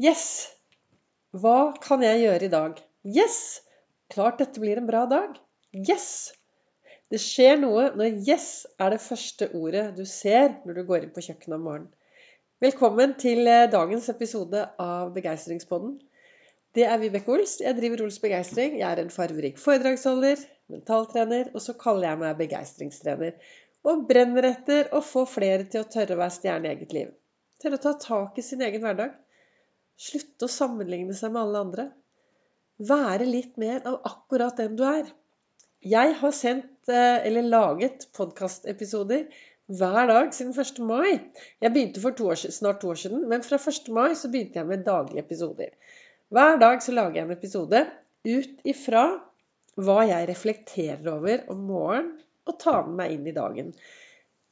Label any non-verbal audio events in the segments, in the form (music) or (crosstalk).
Yes! Hva kan jeg gjøre i dag? Yes! Klart dette blir en bra dag. Yes! Det skjer noe når 'yes' er det første ordet du ser når du går inn på kjøkkenet om morgenen. Velkommen til eh, dagens episode av Begeistringspodden. Det er Vibeke Ols. Jeg driver Ols Begeistring. Jeg er en farverik foredragsholder, mentaltrener, og så kaller jeg meg begeistringstrener. Og brenner etter å få flere til å tørre å være stjerne i eget liv. Tørre å ta tak i sin egen hverdag. Slutte å sammenligne seg med alle andre. Være litt mer av akkurat den du er. Jeg har sendt, eh, eller laget, podkastepisoder hver dag siden 1. mai. Jeg begynte for to år, snart to år siden, men fra 1. mai så begynte jeg med daglige episoder. Hver dag så lager jeg en episode ut ifra hva jeg reflekterer over om morgenen, og tar med meg inn i dagen.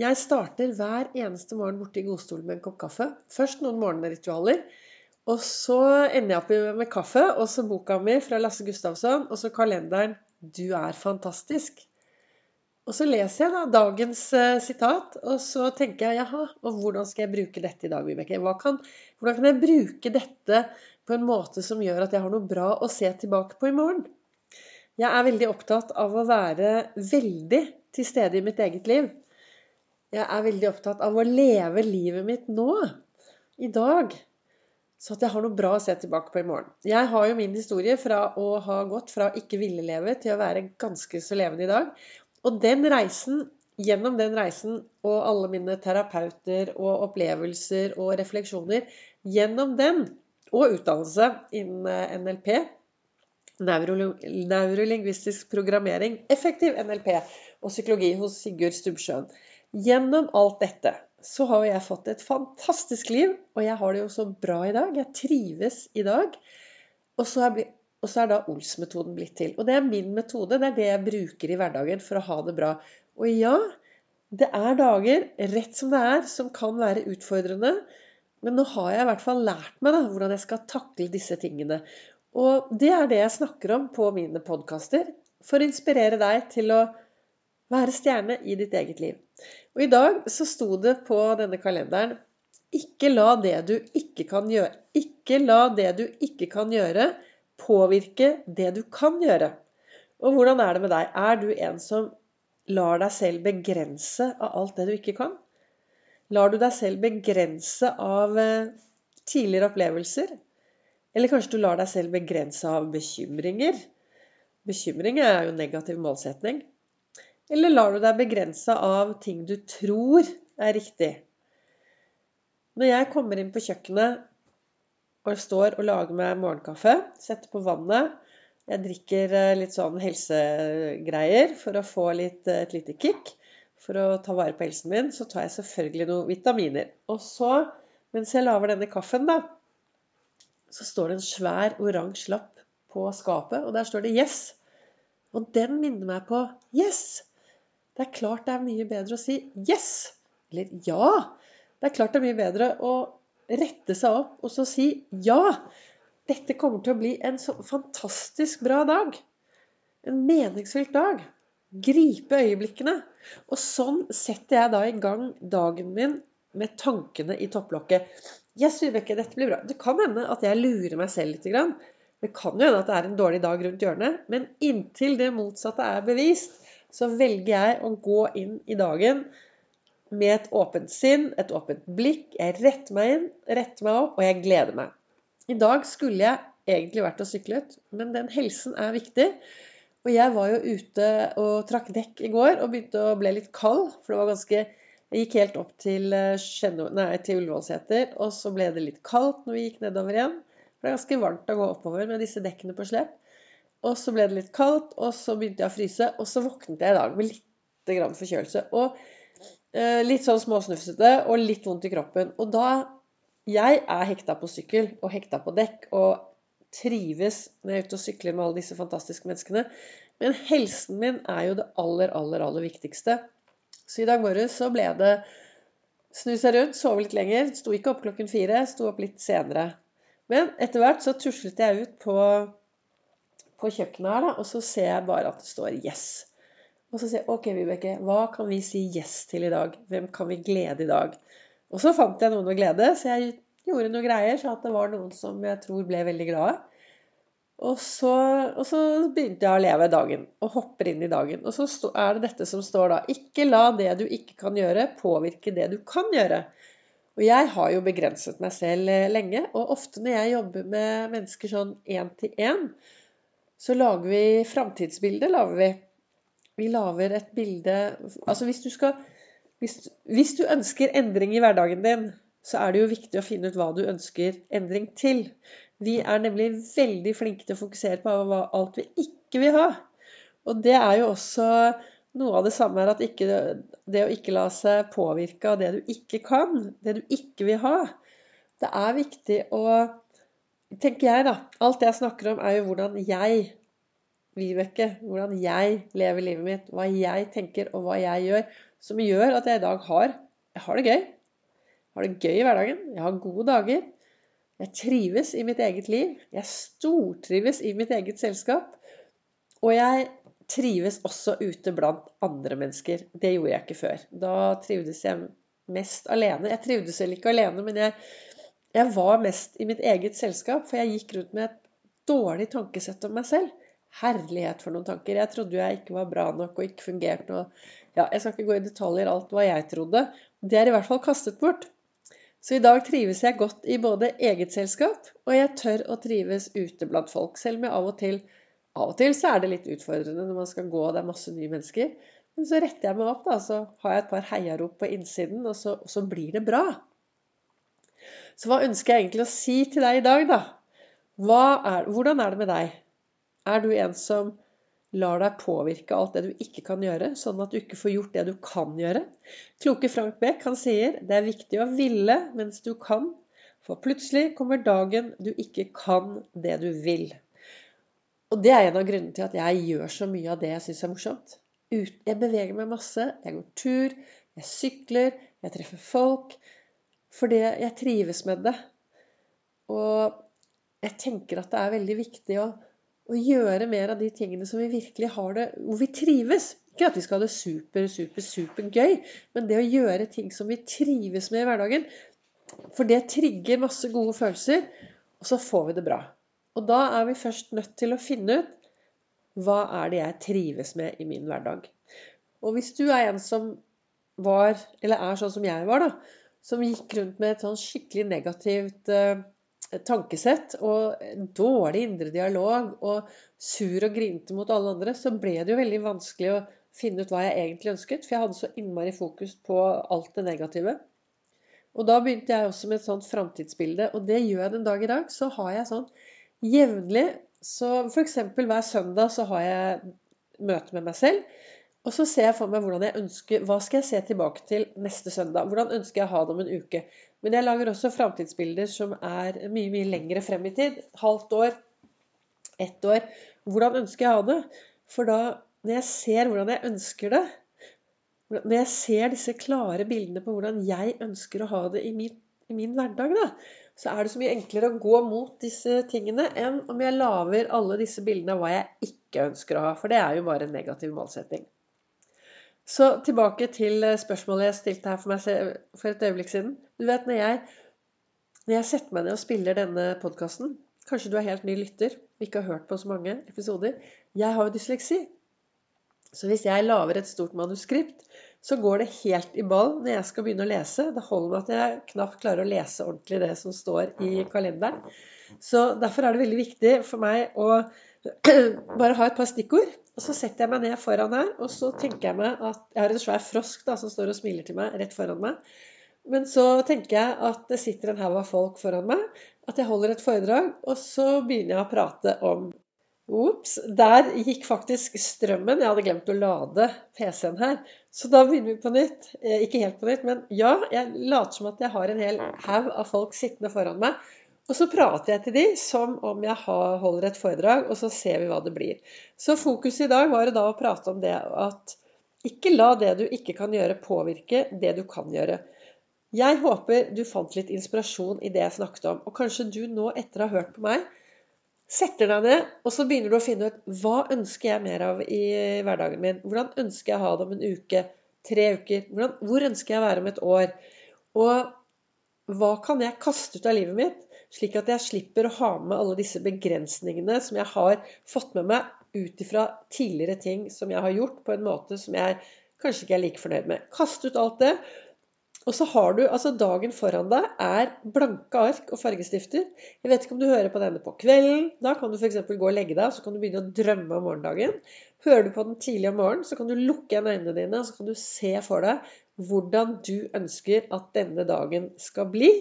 Jeg starter hver eneste morgen borte i godstolen med en kopp kaffe. Først noen morgenritualer. Og så ender jeg opp med kaffe, og så boka mi fra Lasse Gustavsson, og så kalenderen 'Du er fantastisk'. Og så leser jeg da dagens uh, sitat, og så tenker jeg jaha, og hvordan skal jeg bruke dette i dag, Vibeke? Kan, hvordan kan jeg bruke dette på en måte som gjør at jeg har noe bra å se tilbake på i morgen? Jeg er veldig opptatt av å være veldig til stede i mitt eget liv. Jeg er veldig opptatt av å leve livet mitt nå. I dag. Så at jeg har noe bra å se tilbake på i morgen. Jeg har jo min historie fra å ha gått fra ikke ville leve til å være ganske så levende i dag. Og den reisen, gjennom den reisen og alle mine terapeuter og opplevelser og refleksjoner Gjennom den og utdannelse innen eh, NLP, neurolingvistisk programmering, effektiv NLP og psykologi hos Sigurd Stubbsjøen. Gjennom alt dette så har jeg fått et fantastisk liv, og jeg har det jo så bra i dag. Jeg trives i dag. Og så er, og så er da Ols-metoden blitt til. Og det er min metode. Det er det jeg bruker i hverdagen for å ha det bra. Og ja, det er dager, rett som det er, som kan være utfordrende. Men nå har jeg i hvert fall lært meg da, hvordan jeg skal takle disse tingene. Og det er det jeg snakker om på mine podkaster. For å inspirere deg til å være stjerne i ditt eget liv. Og i dag så sto det på denne kalenderen ikke la det du ikke kan gjøre Ikke la det du ikke kan gjøre, påvirke det du kan gjøre. Og hvordan er det med deg? Er du en som lar deg selv begrense av alt det du ikke kan? Lar du deg selv begrense av eh, tidligere opplevelser? Eller kanskje du lar deg selv begrense av bekymringer? Bekymringer er jo negativ målsetning. Eller lar du deg begrense av ting du tror er riktig? Når jeg kommer inn på kjøkkenet og står og lager meg morgenkaffe, setter på vannet Jeg drikker eh, litt sånn helsegreier for å få litt, eh, et lite kick. For å ta vare på helsen min, så tar jeg selvfølgelig noen vitaminer. Og så, mens jeg lager denne kaffen, da, så står det en svær oransje lapp på skapet, og der står det 'Yes'. Og den minner meg på 'Yes'. Det er klart det er mye bedre å si 'yes' eller 'ja'. Det er klart det er mye bedre å rette seg opp og så si 'ja'. Dette kommer til å bli en så fantastisk bra dag. En meningsfylt dag. Gripe øyeblikkene. Og sånn setter jeg da i gang dagen min med tankene i topplokket. Yes, Vibeke, dette blir bra. Det kan hende at jeg lurer meg selv litt. Det kan jo hende at det er en dårlig dag rundt hjørnet. Men inntil det motsatte er bevist, så velger jeg å gå inn i dagen med et åpent sinn, et åpent blikk. Jeg retter meg inn, retter meg opp, og jeg gleder meg. I dag skulle jeg egentlig vært og syklet, men den helsen er viktig. Og jeg var jo ute og trakk dekk i går og begynte å bli litt kald. For det var ganske Jeg gikk helt opp til, eh, til Ullevålseter, og så ble det litt kaldt når vi gikk nedover igjen. For det er ganske varmt å gå oppover med disse dekkene på slep. Og så ble det litt kaldt, og så begynte jeg å fryse. Og så våknet jeg i dag med litt grann forkjølelse. Og eh, litt sånn småsnufsete og litt vondt i kroppen. Og da Jeg er hekta på sykkel og hekta på dekk og trives når jeg er ute og sykler med alle disse fantastiske menneskene. Men helsen min er jo det aller, aller, aller viktigste. Så i dag morges så ble det snu seg rundt, sove litt lenger. Sto ikke opp klokken fire, sto opp litt senere. Men etter hvert så tuslet jeg ut på på kjøkkenet her, da, og så ser jeg bare at det står 'yes'. Og så sier jeg OK, Vibeke, hva kan vi si 'yes' til i dag? Hvem kan vi glede i dag? Og så fant jeg noen å glede, så jeg gjorde noen greier, så det var noen som jeg tror ble veldig glade. Og så, og så, begynte jeg å leve dagen, og hopper inn i dagen. Og så er det dette som står da. Ikke la det du ikke kan gjøre, påvirke det du kan gjøre. Og jeg har jo begrenset meg selv eh, lenge, og ofte når jeg jobber med mennesker sånn én til én, så lager vi framtidsbilde, lager vi. Vi lager et bilde Altså hvis du skal hvis, hvis, du ønsker endring i hverdagen din, så er det jo viktig å finne ut hva du ønsker endring til. Vi er nemlig veldig flinke til å fokusere på alt vi ikke vil ha. Og det er jo også noe av det samme er at ikke, det å ikke la seg påvirke av det du ikke kan, det du ikke vil ha. Det er viktig å Tenker jeg, da. Alt jeg snakker om, er jo hvordan jeg, Vibeke, hvordan jeg lever livet mitt. Hva jeg tenker, og hva jeg gjør. Som gjør at jeg i dag har Jeg har det gøy. Jeg har det gøy i hverdagen. Jeg har gode dager. Jeg trives i mitt eget liv. Jeg stortrives i mitt eget selskap. Og jeg trives også ute blant andre mennesker. Det gjorde jeg ikke før. Da trivdes jeg mest alene. Jeg trivdes vel ikke alene, men jeg, jeg, var mest i mitt eget selskap. For jeg gikk rundt med et dårlig tankesett om meg selv. Herlighet for noen tanker. Jeg trodde jeg ikke var bra nok og ikke fungerte. Og, ja, jeg skal ikke gå i detaljer alt hva jeg trodde. Det er i hvert fall kastet bort. Så i dag trives jeg godt i både eget selskap, og jeg tør å trives ute blant folk. Selv om jeg av og til av og til så er det litt utfordrende når man skal gå og det er masse nye mennesker. Men så retter jeg meg opp, da, så har jeg et par heiarop på innsiden, og så, og så, blir det bra. Så hva ønsker jeg egentlig å si til deg i dag, da? Er, hvordan er det med deg? Er du en som lar deg påvirke alt det du ikke kan gjøre, sånn at du ikke får gjort det du kan gjøre? Kloke Frank Beck han sier det er viktig å ville mens du kan, for plutselig kommer dagen du ikke kan det du vil. Og det er en av grunnene til at jeg gjør så mye av det jeg syns er morsomt. Jeg beveger meg masse. Jeg går tur, jeg sykler, jeg treffer folk. Fordi jeg trives med det. Og jeg tenker at det er veldig viktig å, å gjøre mer av de tingene som vi virkelig har det Hvor vi trives. Ikke at vi skal ha det super, super, super gøy, men det å gjøre ting som vi trives med i hverdagen. For det trigger masse gode følelser, og så får vi det bra. Og da er vi først nødt til å finne ut hva er det jeg trives med i min hverdag. Og hvis du er en som var, eller er sånn som jeg var, da, som gikk rundt med et sånn skikkelig negativt eh, tankesett og dårlig indre dialog og sur og grinte mot alle andre, så ble det jo veldig vanskelig å finne ut hva jeg egentlig ønsket. For jeg hadde så innmari fokus på alt det negative. Og da begynte jeg også med et sånt framtidsbilde. Og det gjør jeg den dag i dag. Så har jeg sånn jevnlig. Så f.eks. hver søndag så har jeg møte med meg selv. Og så ser jeg for meg hvordan jeg ønsker, hva skal jeg se tilbake til neste søndag. Hvordan ønsker jeg å ha det om en uke. Men jeg lager også framtidsbilder som er mye mye lengre frem i tid. Halvt år, ett år. Hvordan ønsker jeg å ha det? For da, når jeg ser hvordan jeg ønsker det Når jeg ser disse klare bildene på hvordan jeg ønsker å ha det i min, i min hverdag, da, så er det så mye enklere å gå mot disse tingene enn om jeg lager alle disse bildene av hva jeg ikke ønsker å ha. For det er jo bare en negativ målsetting. Så tilbake til spørsmålet jeg stilte her for meg for et øyeblikk siden. Du vet, når jeg, når jeg setter meg ned og spiller denne podkasten Kanskje du er helt ny lytter og ikke har hørt på så mange episoder. Jeg har jo dysleksi. Så hvis jeg lager et stort manuskript, så går det helt i ball når jeg skal begynne å lese. Det holder med at jeg knapt klarer å lese ordentlig det som står i kalenderen. Så derfor er det veldig viktig for meg å (clears throat) bare ha et par stikkord. Og så setter jeg meg ned foran her, og så tenker jeg meg at jeg har en svær frosk da, som står og smiler til meg rett foran meg. Men så tenker jeg at det sitter en haug av folk foran meg, at jeg holder et foredrag, og så begynner jeg å prate om Ops. Der gikk faktisk strømmen. Jeg hadde glemt å lade PC-en her. Så da begynner vi på nytt. Eh, ikke helt på nytt, men ja, jeg later som at jeg har en hel haug av folk sittende foran meg. Og så prater jeg til de som om jeg holder et foredrag, og så ser vi hva det blir. Så fokuset i dag var da å prate om det at ikke la det du ikke kan gjøre, påvirke det du kan gjøre. Jeg håper du fant litt inspirasjon i det jeg snakket om. Og kanskje du nå, etter å ha hørt på meg, setter deg ned, og så begynner du å finne ut hva ønsker jeg mer av i hverdagen min. Hvordan ønsker jeg å ha det om en uke? Tre uker? Hvordan, hvor ønsker jeg å være om et år? Og hva kan jeg kaste ut av livet mitt, slik at jeg slipper å ha med alle disse begrensningene som jeg har fått med meg ut ifra tidligere ting som jeg har gjort på en måte som jeg kanskje ikke er like fornøyd med. Kast ut alt det. Og så har du altså dagen foran deg er blanke ark og fargestifter. Jeg vet ikke om du hører på denne på kvelden. Da kan du f.eks. gå og legge deg, så kan du begynne å drømme om morgendagen. Hører du på den tidlig om morgenen, så kan du lukke igjen øynene dine, og så kan du se for deg hvordan du ønsker at denne dagen skal bli.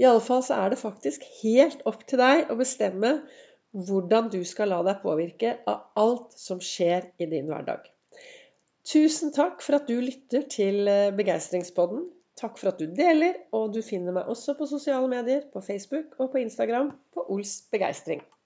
Iallfall så er det faktisk helt opp til deg å bestemme hvordan du skal la deg påvirke av alt som skjer i din hverdag. Tusen takk for at du lytter til eh, Begeistringspodden. Takk for at du deler, og du finner meg også på sosiale medier, på Facebook og på Instagram på Ols Begeistring.